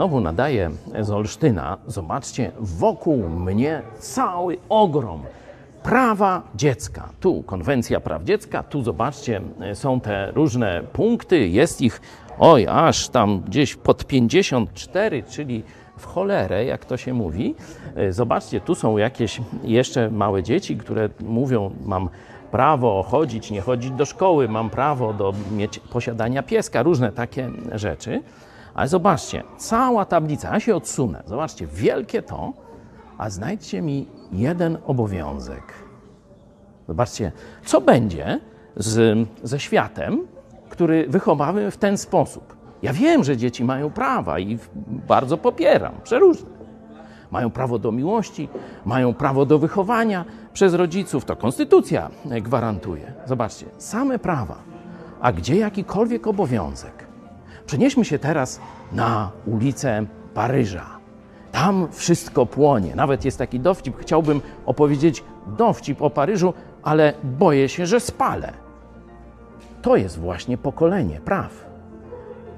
Znowu nadaję z Olsztyna. Zobaczcie, wokół mnie cały ogrom prawa dziecka. Tu konwencja praw dziecka, tu zobaczcie, są te różne punkty, jest ich, oj, aż tam gdzieś pod 54, czyli w cholerę, jak to się mówi. Zobaczcie, tu są jakieś jeszcze małe dzieci, które mówią, mam prawo chodzić, nie chodzić do szkoły, mam prawo do mieć posiadania pieska, różne takie rzeczy. Ale zobaczcie, cała tablica, ja się odsunę, zobaczcie, wielkie to, a znajdźcie mi jeden obowiązek. Zobaczcie, co będzie z, ze światem, który wychowamy w ten sposób. Ja wiem, że dzieci mają prawa i bardzo popieram, przeróżne. Mają prawo do miłości, mają prawo do wychowania przez rodziców, to konstytucja gwarantuje. Zobaczcie, same prawa, a gdzie jakikolwiek obowiązek. Przenieśmy się teraz na ulicę Paryża. Tam wszystko płonie. Nawet jest taki dowcip. Chciałbym opowiedzieć dowcip o Paryżu, ale boję się, że spalę. To jest właśnie pokolenie praw.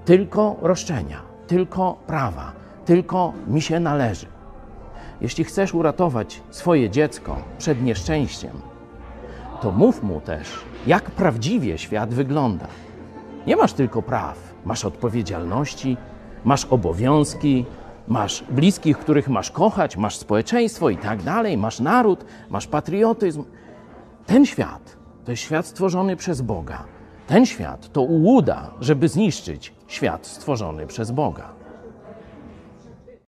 Tylko roszczenia, tylko prawa, tylko mi się należy. Jeśli chcesz uratować swoje dziecko przed nieszczęściem, to mów mu też, jak prawdziwie świat wygląda. Nie masz tylko praw, masz odpowiedzialności, masz obowiązki, masz bliskich, których masz kochać, masz społeczeństwo i tak dalej, masz naród, masz patriotyzm. Ten świat to jest świat stworzony przez Boga. Ten świat to ułuda, żeby zniszczyć świat stworzony przez Boga.